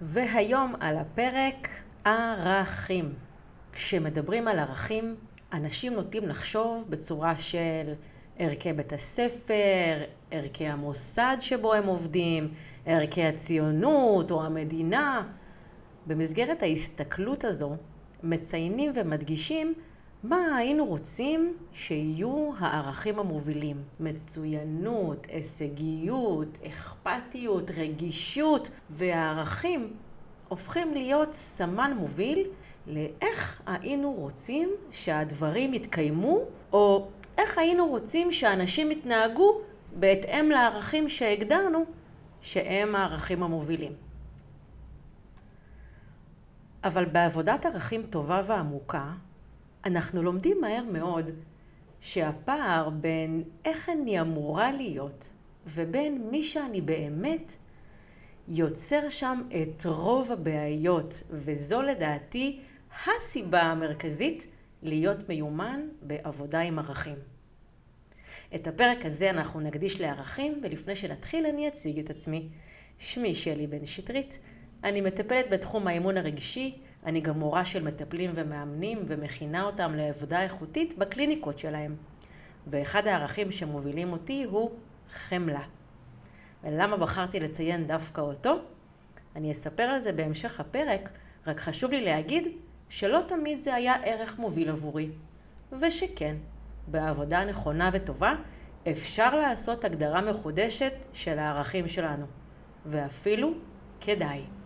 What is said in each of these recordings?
והיום על הפרק ערכים. כשמדברים על ערכים, אנשים נוטים לחשוב בצורה של ערכי בית הספר, ערכי המוסד שבו הם עובדים, ערכי הציונות או המדינה. במסגרת ההסתכלות הזו מציינים ומדגישים מה היינו רוצים שיהיו הערכים המובילים? מצוינות, הישגיות, אכפתיות, רגישות, והערכים הופכים להיות סמן מוביל לאיך היינו רוצים שהדברים יתקיימו, או איך היינו רוצים שאנשים יתנהגו בהתאם לערכים שהגדרנו שהם הערכים המובילים. אבל בעבודת ערכים טובה ועמוקה, אנחנו לומדים מהר מאוד שהפער בין איך אני אמורה להיות ובין מי שאני באמת יוצר שם את רוב הבעיות, וזו לדעתי הסיבה המרכזית להיות מיומן בעבודה עם ערכים. את הפרק הזה אנחנו נקדיש לערכים, ולפני שנתחיל אני אציג את עצמי. שמי שלי בן שטרית, אני מטפלת בתחום האימון הרגשי, אני גם מורה של מטפלים ומאמנים ומכינה אותם לעבודה איכותית בקליניקות שלהם. ואחד הערכים שמובילים אותי הוא חמלה. ולמה בחרתי לציין דווקא אותו? אני אספר על זה בהמשך הפרק, רק חשוב לי להגיד שלא תמיד זה היה ערך מוביל עבורי. ושכן, בעבודה נכונה וטובה אפשר לעשות הגדרה מחודשת של הערכים שלנו. ואפילו כדאי.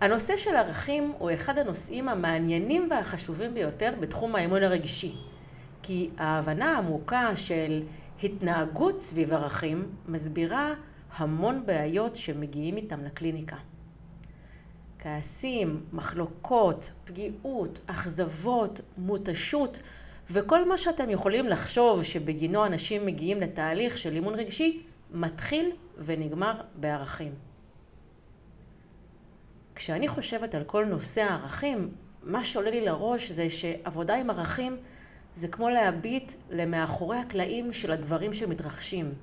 הנושא של ערכים הוא אחד הנושאים המעניינים והחשובים ביותר בתחום האמון הרגשי. כי ההבנה העמוקה של התנהגות סביב ערכים מסבירה המון בעיות שמגיעים איתם לקליניקה. כעסים, מחלוקות, פגיעות, אכזבות, מותשות וכל מה שאתם יכולים לחשוב שבגינו אנשים מגיעים לתהליך של אימון רגשי מתחיל ונגמר בערכים. כשאני חושבת על כל נושא הערכים, מה שעולה לי לראש זה שעבודה עם ערכים זה כמו להביט למאחורי הקלעים של הדברים שמתרחשים.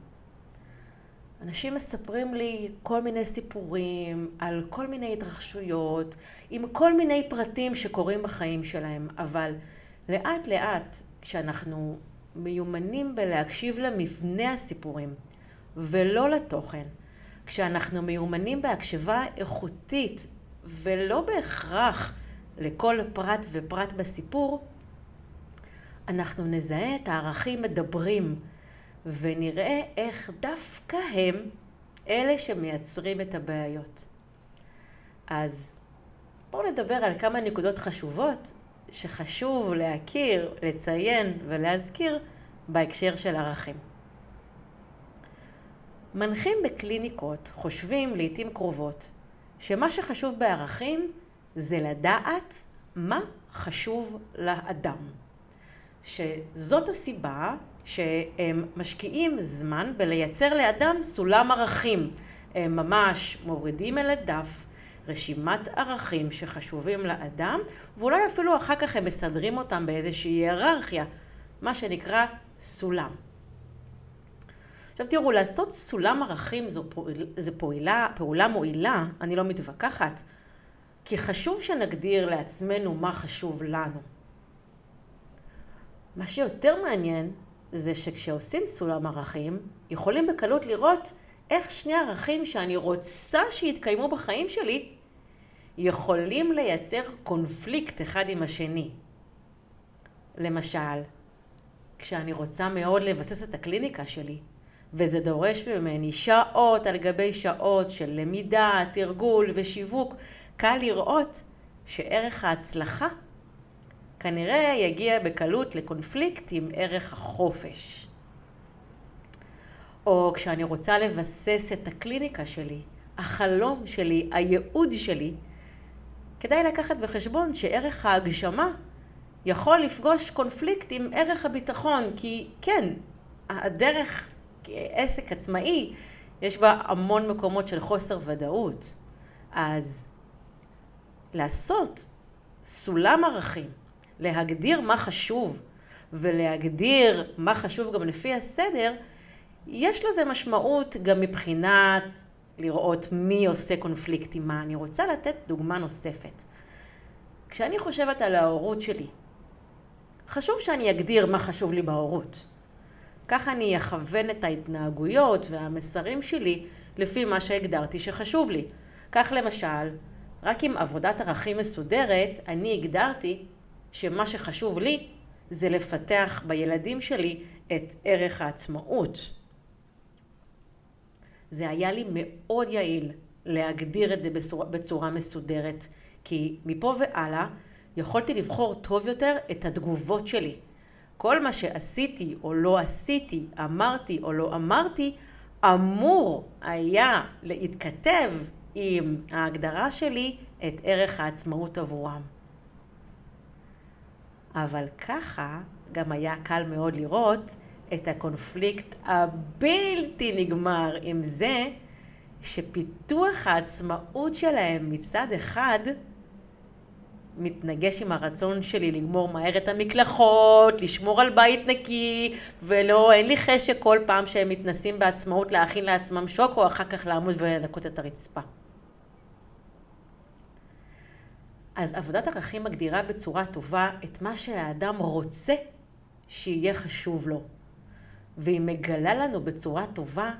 אנשים מספרים לי כל מיני סיפורים על כל מיני התרחשויות, עם כל מיני פרטים שקורים בחיים שלהם, אבל לאט לאט, כשאנחנו מיומנים בלהקשיב למבנה הסיפורים ולא לתוכן, כשאנחנו מיומנים בהקשבה איכותית ולא בהכרח לכל פרט ופרט בסיפור, אנחנו נזהה את הערכים מדברים ונראה איך דווקא הם אלה שמייצרים את הבעיות. אז בואו נדבר על כמה נקודות חשובות שחשוב להכיר, לציין ולהזכיר בהקשר של ערכים. מנחים בקליניקות חושבים לעיתים קרובות שמה שחשוב בערכים זה לדעת מה חשוב לאדם. שזאת הסיבה שהם משקיעים זמן בלייצר לאדם סולם ערכים. הם ממש מורידים אל הדף רשימת ערכים שחשובים לאדם, ואולי אפילו אחר כך הם מסדרים אותם באיזושהי היררכיה, מה שנקרא סולם. עכשיו תראו, לעשות סולם ערכים זו, פועל, זו פעולה, פעולה מועילה, אני לא מתווכחת, כי חשוב שנגדיר לעצמנו מה חשוב לנו. מה שיותר מעניין זה שכשעושים סולם ערכים, יכולים בקלות לראות איך שני ערכים שאני רוצה שיתקיימו בחיים שלי, יכולים לייצר קונפליקט אחד עם השני. למשל, כשאני רוצה מאוד לבסס את הקליניקה שלי, וזה דורש ממני שעות על גבי שעות של למידה, תרגול ושיווק, קל לראות שערך ההצלחה כנראה יגיע בקלות לקונפליקט עם ערך החופש. או כשאני רוצה לבסס את הקליניקה שלי, החלום שלי, הייעוד שלי, כדאי לקחת בחשבון שערך ההגשמה יכול לפגוש קונפליקט עם ערך הביטחון, כי כן, הדרך כעסק עצמאי, יש בה המון מקומות של חוסר ודאות. אז לעשות סולם ערכים, להגדיר מה חשוב ולהגדיר מה חשוב גם לפי הסדר, יש לזה משמעות גם מבחינת לראות מי עושה קונפליקט עם מה. אני רוצה לתת דוגמה נוספת. כשאני חושבת על ההורות שלי, חשוב שאני אגדיר מה חשוב לי בהורות. ככה אני אכוון את ההתנהגויות והמסרים שלי לפי מה שהגדרתי שחשוב לי. כך למשל, רק עם עבודת ערכים מסודרת, אני הגדרתי שמה שחשוב לי זה לפתח בילדים שלי את ערך העצמאות. זה היה לי מאוד יעיל להגדיר את זה בצורה, בצורה מסודרת, כי מפה והלאה יכולתי לבחור טוב יותר את התגובות שלי. כל מה שעשיתי או לא עשיתי, אמרתי או לא אמרתי, אמור היה להתכתב עם ההגדרה שלי את ערך העצמאות עבורם. אבל ככה גם היה קל מאוד לראות את הקונפליקט הבלתי נגמר עם זה שפיתוח העצמאות שלהם מצד אחד מתנגש עם הרצון שלי לגמור מהר את המקלחות, לשמור על בית נקי, ולא, אין לי חשק כל פעם שהם מתנסים בעצמאות להכין לעצמם שוק, או אחר כך לעמוד ולנקות את הרצפה. אז עבודת ערכים מגדירה בצורה טובה את מה שהאדם רוצה שיהיה חשוב לו. והיא מגלה לנו בצורה טובה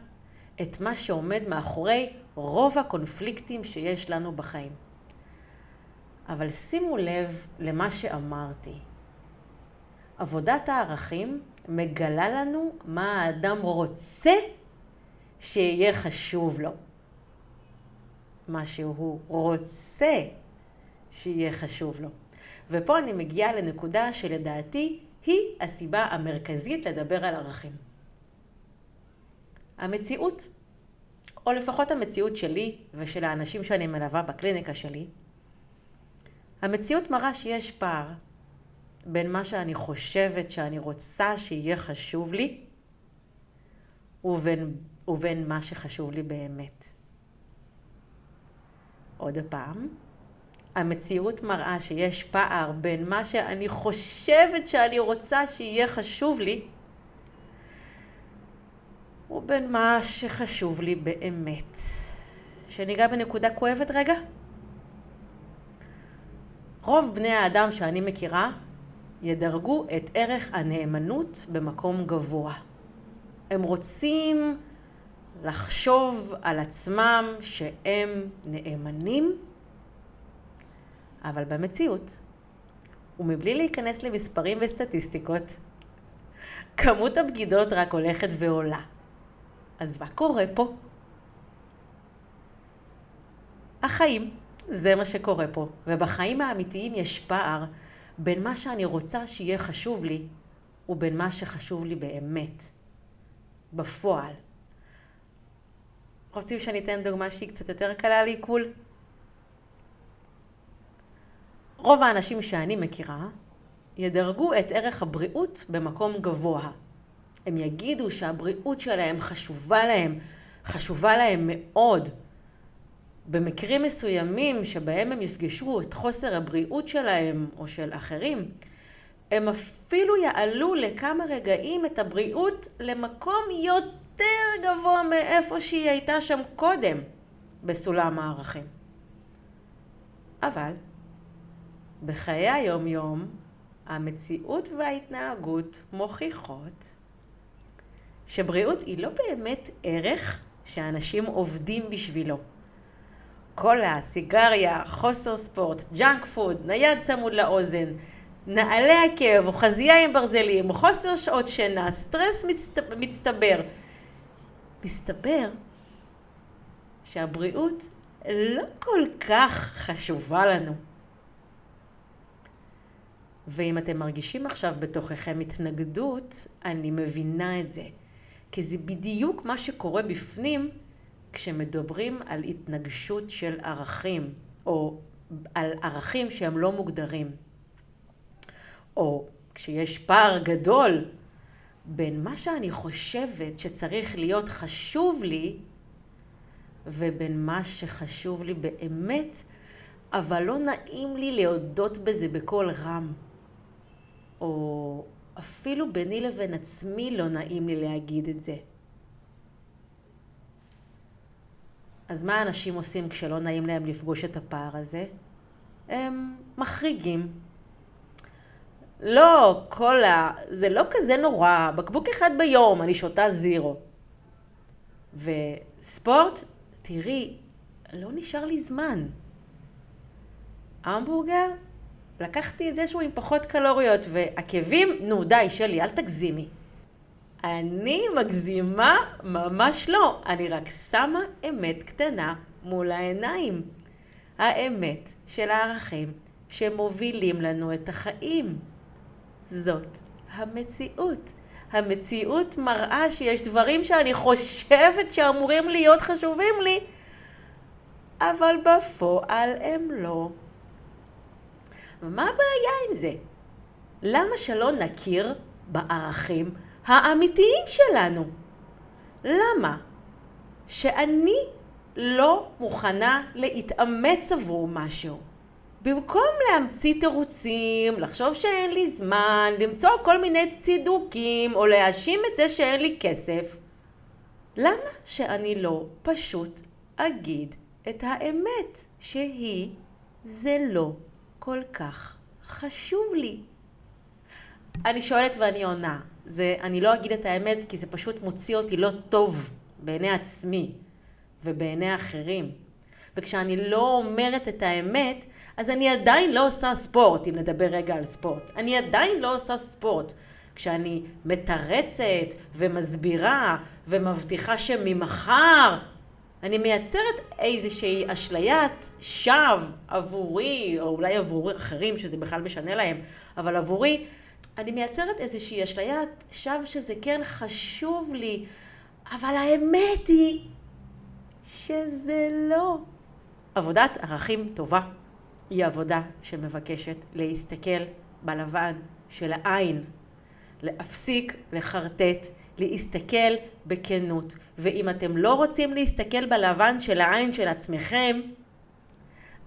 את מה שעומד מאחורי רוב הקונפליקטים שיש לנו בחיים. אבל שימו לב למה שאמרתי. עבודת הערכים מגלה לנו מה האדם רוצה שיהיה חשוב לו. מה שהוא רוצה שיהיה חשוב לו. ופה אני מגיעה לנקודה שלדעתי היא הסיבה המרכזית לדבר על ערכים. המציאות, או לפחות המציאות שלי ושל האנשים שאני מלווה בקליניקה שלי, המציאות מראה שיש פער בין מה שאני חושבת שאני רוצה שיהיה חשוב לי ובין, ובין מה שחשוב לי באמת. עוד פעם, המציאות מראה שיש פער בין מה שאני חושבת שאני רוצה שיהיה חשוב לי ובין מה שחשוב לי באמת. שניגע בנקודה כואבת רגע? רוב בני האדם שאני מכירה ידרגו את ערך הנאמנות במקום גבוה. הם רוצים לחשוב על עצמם שהם נאמנים, אבל במציאות, ומבלי להיכנס למספרים וסטטיסטיקות, כמות הבגידות רק הולכת ועולה. אז מה קורה פה? החיים. זה מה שקורה פה. ובחיים האמיתיים יש פער בין מה שאני רוצה שיהיה חשוב לי, ובין מה שחשוב לי באמת. בפועל. רוצים שאני אתן דוגמה שהיא קצת יותר קלה לעיכול? רוב האנשים שאני מכירה ידרגו את ערך הבריאות במקום גבוה. הם יגידו שהבריאות שלהם חשובה להם, חשובה להם מאוד. במקרים מסוימים שבהם הם יפגשו את חוסר הבריאות שלהם או של אחרים, הם אפילו יעלו לכמה רגעים את הבריאות למקום יותר גבוה מאיפה שהיא הייתה שם קודם בסולם הערכים. אבל בחיי היום-יום המציאות וההתנהגות מוכיחות שבריאות היא לא באמת ערך שאנשים עובדים בשבילו. קולה, סיגריה, חוסר ספורט, ג'אנק פוד, נייד צמוד לאוזן, נעלי עקב, חזייה עם ברזלים, חוסר שעות שינה, סטרס מצט... מצטבר. מסתבר שהבריאות לא כל כך חשובה לנו. ואם אתם מרגישים עכשיו בתוככם התנגדות, אני מבינה את זה. כי זה בדיוק מה שקורה בפנים כשמדברים על התנגשות של ערכים, או על ערכים שהם לא מוגדרים. או כשיש פער גדול בין מה שאני חושבת שצריך להיות חשוב לי, ובין מה שחשוב לי באמת, אבל לא נעים לי להודות בזה בקול רם. או אפילו ביני לבין עצמי לא נעים לי להגיד את זה. אז מה אנשים עושים כשלא נעים להם לפגוש את הפער הזה? הם מחריגים. לא, קולה, זה לא כזה נורא, בקבוק אחד ביום, אני שותה זירו. וספורט, תראי, לא נשאר לי זמן. המבורגר, לקחתי את זה שהוא עם פחות קלוריות, ועקבים, נו די, שלי, אל תגזימי. אני מגזימה? ממש לא. אני רק שמה אמת קטנה מול העיניים. האמת של הערכים שמובילים לנו את החיים. זאת המציאות. המציאות מראה שיש דברים שאני חושבת שאמורים להיות חשובים לי, אבל בפועל הם לא. מה הבעיה עם זה? למה שלא נכיר בערכים האמיתיים שלנו? למה? שאני לא מוכנה להתאמץ עבור משהו. במקום להמציא תירוצים, לחשוב שאין לי זמן, למצוא כל מיני צידוקים או להאשים את זה שאין לי כסף, למה שאני לא פשוט אגיד את האמת שהיא זה לא כל כך חשוב לי? אני שואלת ואני עונה. זה, אני לא אגיד את האמת כי זה פשוט מוציא אותי לא טוב בעיני עצמי ובעיני אחרים. וכשאני לא אומרת את האמת, אז אני עדיין לא עושה ספורט, אם נדבר רגע על ספורט. אני עדיין לא עושה ספורט. כשאני מתרצת ומסבירה ומבטיחה שממחר אני מייצרת איזושהי אשליית שווא עבורי, או אולי עבור אחרים שזה בכלל משנה להם, אבל עבורי, אני מייצרת איזושהי אשליית שווא שזה כן חשוב לי, אבל האמת היא שזה לא. עבודת ערכים טובה היא עבודה שמבקשת להסתכל בלבן של העין, להפסיק לחרטט, להסתכל בכנות. ואם אתם לא רוצים להסתכל בלבן של העין של עצמכם,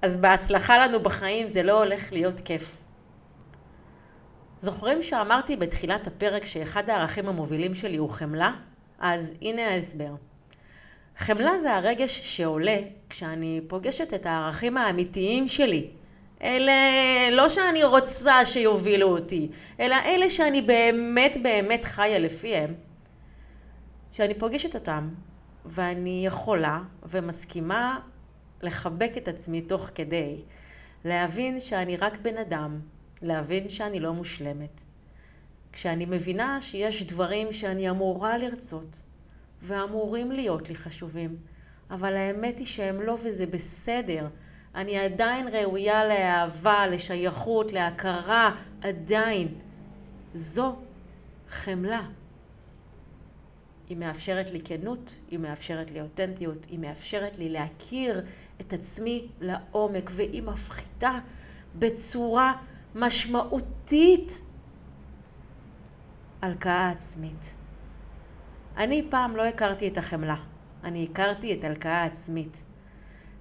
אז בהצלחה לנו בחיים זה לא הולך להיות כיף. זוכרים שאמרתי בתחילת הפרק שאחד הערכים המובילים שלי הוא חמלה? אז הנה ההסבר. חמלה זה הרגש שעולה כשאני פוגשת את הערכים האמיתיים שלי. אלה לא שאני רוצה שיובילו אותי, אלא אלה שאני באמת באמת חיה לפיהם. שאני פוגשת אותם, ואני יכולה ומסכימה לחבק את עצמי תוך כדי, להבין שאני רק בן אדם, להבין שאני לא מושלמת. כשאני מבינה שיש דברים שאני אמורה לרצות, ואמורים להיות לי חשובים, אבל האמת היא שהם לא וזה בסדר. אני עדיין ראויה לאהבה, לשייכות, להכרה, עדיין. זו חמלה. היא מאפשרת לי כנות, היא מאפשרת לי אותנטיות, היא מאפשרת לי להכיר את עצמי לעומק, והיא מפחיתה בצורה משמעותית הלקאה עצמית. אני פעם לא הכרתי את החמלה, אני הכרתי את הלקאה עצמית.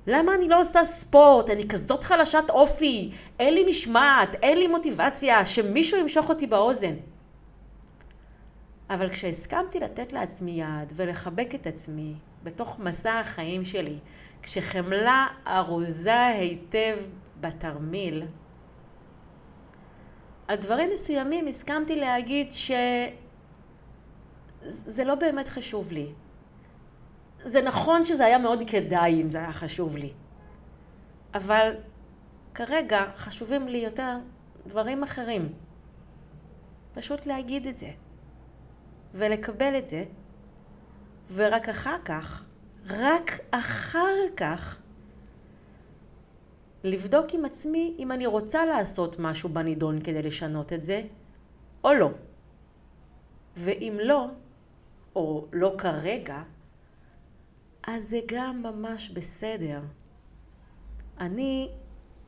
למה אני לא עושה ספורט? אני כזאת חלשת אופי, אין לי משמעת, אין לי מוטיבציה, שמישהו ימשוך אותי באוזן. אבל כשהסכמתי לתת לעצמי יד ולחבק את עצמי בתוך מסע החיים שלי, כשחמלה ארוזה היטב בתרמיל, על דברים מסוימים הסכמתי להגיד שזה לא באמת חשוב לי. זה נכון שזה היה מאוד כדאי אם זה היה חשוב לי, אבל כרגע חשובים לי יותר דברים אחרים. פשוט להגיד את זה. ולקבל את זה, ורק אחר כך, רק אחר כך, לבדוק עם עצמי אם אני רוצה לעשות משהו בנידון כדי לשנות את זה, או לא. ואם לא, או לא כרגע, אז זה גם ממש בסדר. אני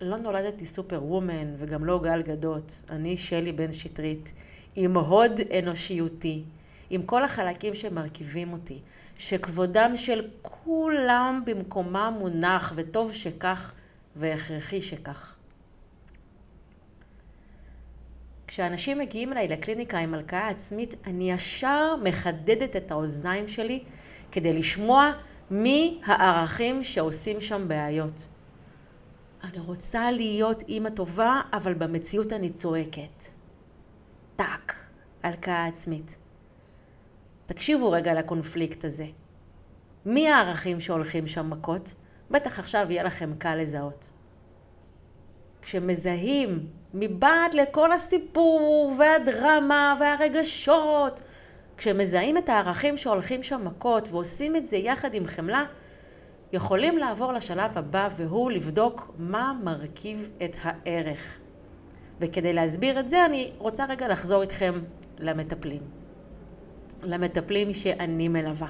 לא נולדתי סופר וומן וגם לא גל גדות. אני שלי בן שטרית, עם הוד אנושיותי, עם כל החלקים שמרכיבים אותי, שכבודם של כולם במקומם מונח, וטוב שכך והכרחי שכך. כשאנשים מגיעים אליי לקליניקה עם הלקאה עצמית, אני ישר מחדדת את האוזניים שלי כדי לשמוע מי הערכים שעושים שם בעיות. אני רוצה להיות אימא טובה, אבל במציאות אני צועקת. טאק, הלקאה עצמית. תקשיבו רגע לקונפליקט הזה. מי הערכים שהולכים שם מכות? בטח עכשיו יהיה לכם קל לזהות. כשמזהים מבעד לכל הסיפור והדרמה והרגשות, כשמזהים את הערכים שהולכים שם מכות ועושים את זה יחד עם חמלה, יכולים לעבור לשלב הבא והוא לבדוק מה מרכיב את הערך. וכדי להסביר את זה אני רוצה רגע לחזור איתכם למטפלים. למטפלים שאני מלווה.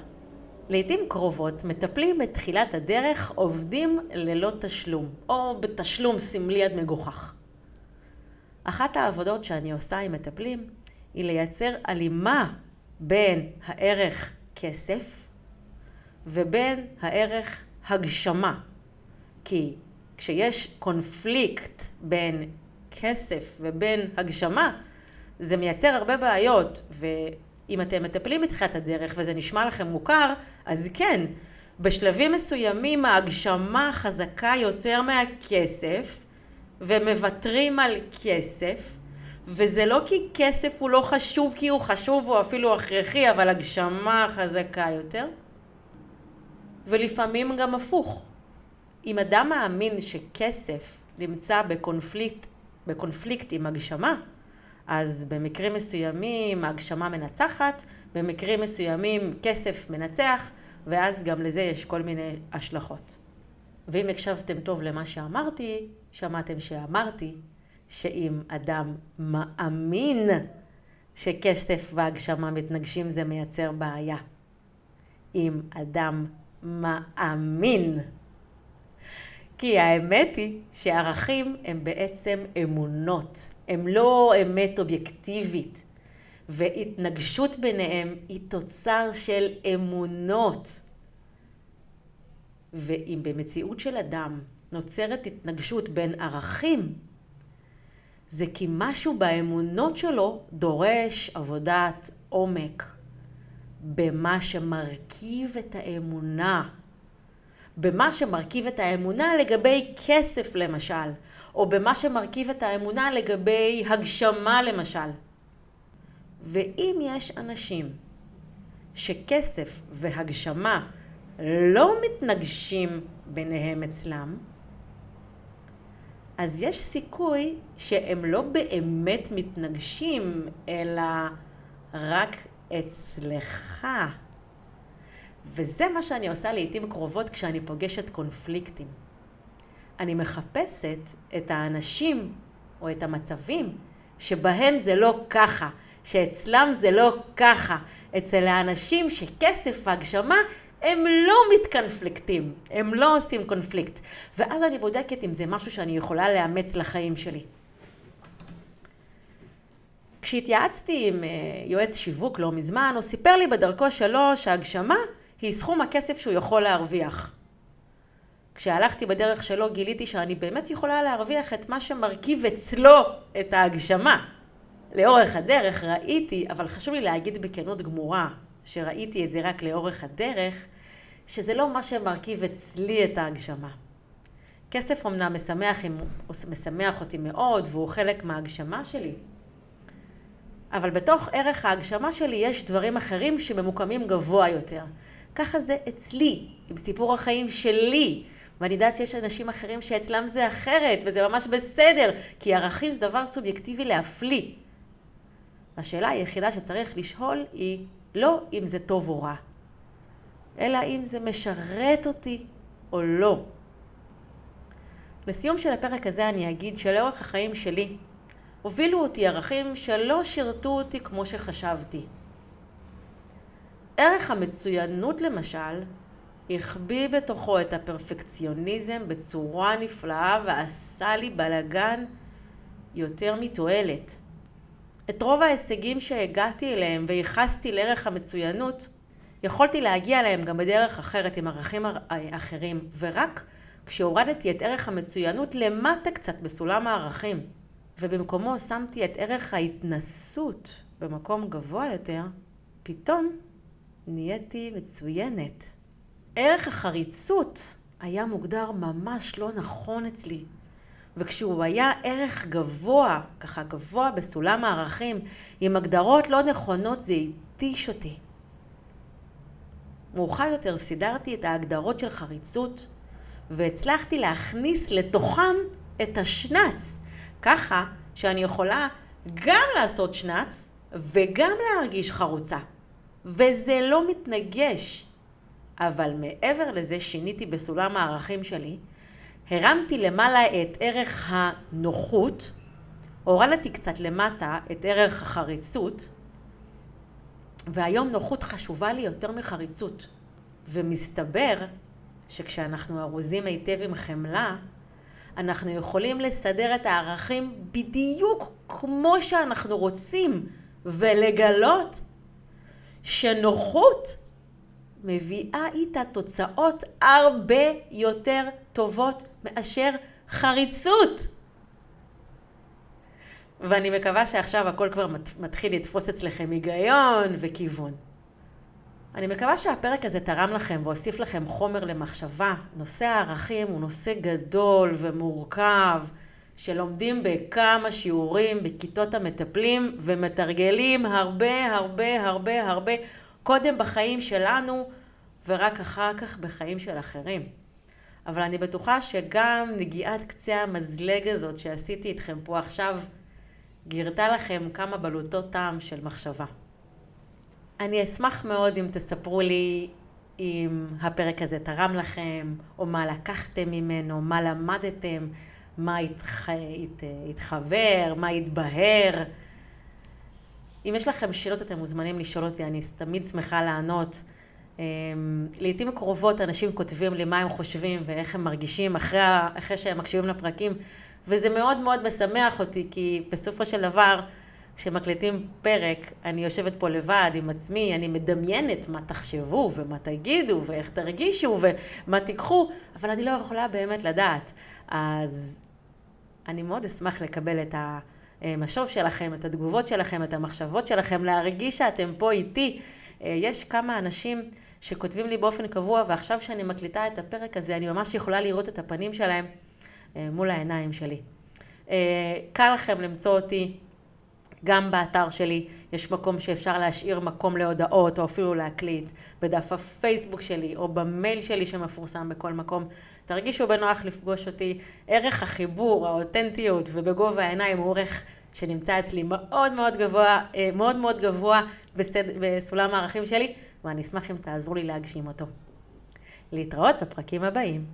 לעתים קרובות מטפלים בתחילת הדרך עובדים ללא תשלום, או בתשלום סמלי עד מגוחך. אחת העבודות שאני עושה עם מטפלים היא לייצר הלימה בין הערך כסף ובין הערך הגשמה. כי כשיש קונפליקט בין כסף ובין הגשמה, זה מייצר הרבה בעיות, ואם אתם מטפלים מתחילת הדרך וזה נשמע לכם מוכר, אז כן, בשלבים מסוימים ההגשמה חזקה יותר מהכסף, ומוותרים על כסף, וזה לא כי כסף הוא לא חשוב, כי הוא חשוב, הוא אפילו הכרחי, אבל הגשמה חזקה יותר. ולפעמים גם הפוך. אם אדם מאמין שכסף נמצא בקונפליקט, בקונפליקט עם הגשמה, אז במקרים מסוימים הגשמה מנצחת, במקרים מסוימים כסף מנצח, ואז גם לזה יש כל מיני השלכות. ואם הקשבתם טוב למה שאמרתי, שמעתם שאמרתי שאם אדם מאמין שכסף והגשמה מתנגשים זה מייצר בעיה. אם אדם מאמין. כי האמת היא שערכים הם בעצם אמונות, הם לא אמת אובייקטיבית. והתנגשות ביניהם היא תוצר של אמונות. ואם במציאות של אדם נוצרת התנגשות בין ערכים, זה כי משהו באמונות שלו דורש עבודת עומק במה שמרכיב את האמונה. במה שמרכיב את האמונה לגבי כסף למשל, או במה שמרכיב את האמונה לגבי הגשמה למשל. ואם יש אנשים שכסף והגשמה לא מתנגשים ביניהם אצלם, אז יש סיכוי שהם לא באמת מתנגשים, אלא רק אצלך. וזה מה שאני עושה לעיתים קרובות כשאני פוגשת קונפליקטים. אני מחפשת את האנשים או את המצבים שבהם זה לא ככה, שאצלם זה לא ככה. אצל האנשים שכסף והגשמה הם לא מתקנפליקטים, הם לא עושים קונפליקט. ואז אני בודקת אם זה משהו שאני יכולה לאמץ לחיים שלי. כשהתייעצתי עם אה, יועץ שיווק לא מזמן, הוא סיפר לי בדרכו שלו שהגשמה היא סכום הכסף שהוא יכול להרוויח. כשהלכתי בדרך שלו גיליתי שאני באמת יכולה להרוויח את מה שמרכיב אצלו את ההגשמה. לאורך הדרך ראיתי, אבל חשוב לי להגיד בכנות גמורה, שראיתי את זה רק לאורך הדרך, שזה לא מה שמרכיב אצלי את ההגשמה. כסף אמנם משמח, משמח אותי מאוד והוא חלק מההגשמה שלי, אבל בתוך ערך ההגשמה שלי יש דברים אחרים שממוקמים גבוה יותר. ככה זה אצלי, עם סיפור החיים שלי. ואני יודעת שיש אנשים אחרים שאצלם זה אחרת, וזה ממש בסדר, כי ערכים זה דבר סובייקטיבי להפליא. השאלה היחידה שצריך לשאול היא לא אם זה טוב או רע, אלא אם זה משרת אותי או לא. לסיום של הפרק הזה אני אגיד שלאורך החיים שלי הובילו אותי ערכים שלא שירתו אותי כמו שחשבתי. ערך המצוינות למשל החביא בתוכו את הפרפקציוניזם בצורה נפלאה ועשה לי בלגן יותר מתועלת. את רוב ההישגים שהגעתי אליהם וייחסתי לערך המצוינות, יכולתי להגיע אליהם גם בדרך אחרת עם ערכים אחרים, ורק כשהורדתי את ערך המצוינות למטה קצת בסולם הערכים, ובמקומו שמתי את ערך ההתנסות במקום גבוה יותר, פתאום נהייתי מצוינת. ערך החריצות היה מוגדר ממש לא נכון אצלי. וכשהוא היה ערך גבוה, ככה גבוה בסולם הערכים, עם הגדרות לא נכונות, זה התיש אותי. מאוחר יותר סידרתי את ההגדרות של חריצות, והצלחתי להכניס לתוכם את השנץ, ככה שאני יכולה גם לעשות שנץ וגם להרגיש חרוצה. וזה לא מתנגש. אבל מעבר לזה שיניתי בסולם הערכים שלי, הרמתי למעלה את ערך הנוחות, הורדתי קצת למטה את ערך החריצות, והיום נוחות חשובה לי יותר מחריצות. ומסתבר שכשאנחנו ארוזים היטב עם חמלה, אנחנו יכולים לסדר את הערכים בדיוק כמו שאנחנו רוצים, ולגלות שנוחות מביאה איתה תוצאות הרבה יותר טובות מאשר חריצות. ואני מקווה שעכשיו הכל כבר מתחיל לתפוס אצלכם היגיון וכיוון. אני מקווה שהפרק הזה תרם לכם והוסיף לכם חומר למחשבה. נושא הערכים הוא נושא גדול ומורכב, שלומדים בכמה שיעורים בכיתות המטפלים ומתרגלים הרבה הרבה הרבה הרבה קודם בחיים שלנו ורק אחר כך בחיים של אחרים. אבל אני בטוחה שגם נגיעת קצה המזלג הזאת שעשיתי איתכם פה עכשיו גירתה לכם כמה בלוטות טעם של מחשבה. אני אשמח מאוד אם תספרו לי אם הפרק הזה תרם לכם, או מה לקחתם ממנו, מה למדתם, מה התח... הת... התחבר, מה התבהר. אם יש לכם שאלות אתם מוזמנים לשאול אותי, אני תמיד שמחה לענות. אמ, לעיתים קרובות אנשים כותבים לי מה הם חושבים ואיך הם מרגישים אחרי, אחרי שהם מקשיבים לפרקים, וזה מאוד מאוד משמח אותי, כי בסופו של דבר, כשמקליטים פרק, אני יושבת פה לבד עם עצמי, אני מדמיינת מה תחשבו ומה תגידו ואיך תרגישו ומה תיקחו, אבל אני לא יכולה באמת לדעת. אז אני מאוד אשמח לקבל את המשוב שלכם, את התגובות שלכם, את המחשבות שלכם, להרגיש שאתם פה איתי. יש כמה אנשים שכותבים לי באופן קבוע, ועכשיו שאני מקליטה את הפרק הזה, אני ממש יכולה לראות את הפנים שלהם מול העיניים שלי. קל לכם למצוא אותי גם באתר שלי יש מקום שאפשר להשאיר מקום להודעות או אפילו להקליט, בדף הפייסבוק שלי או במייל שלי שמפורסם בכל מקום. תרגישו בנוח לפגוש אותי. ערך החיבור, האותנטיות ובגובה העיניים הוא ערך שנמצא אצלי מאוד מאוד גבוה, אה, מאוד מאוד גבוה בסד... בסולם הערכים שלי, ואני אשמח אם תעזרו לי להגשים אותו. להתראות בפרקים הבאים.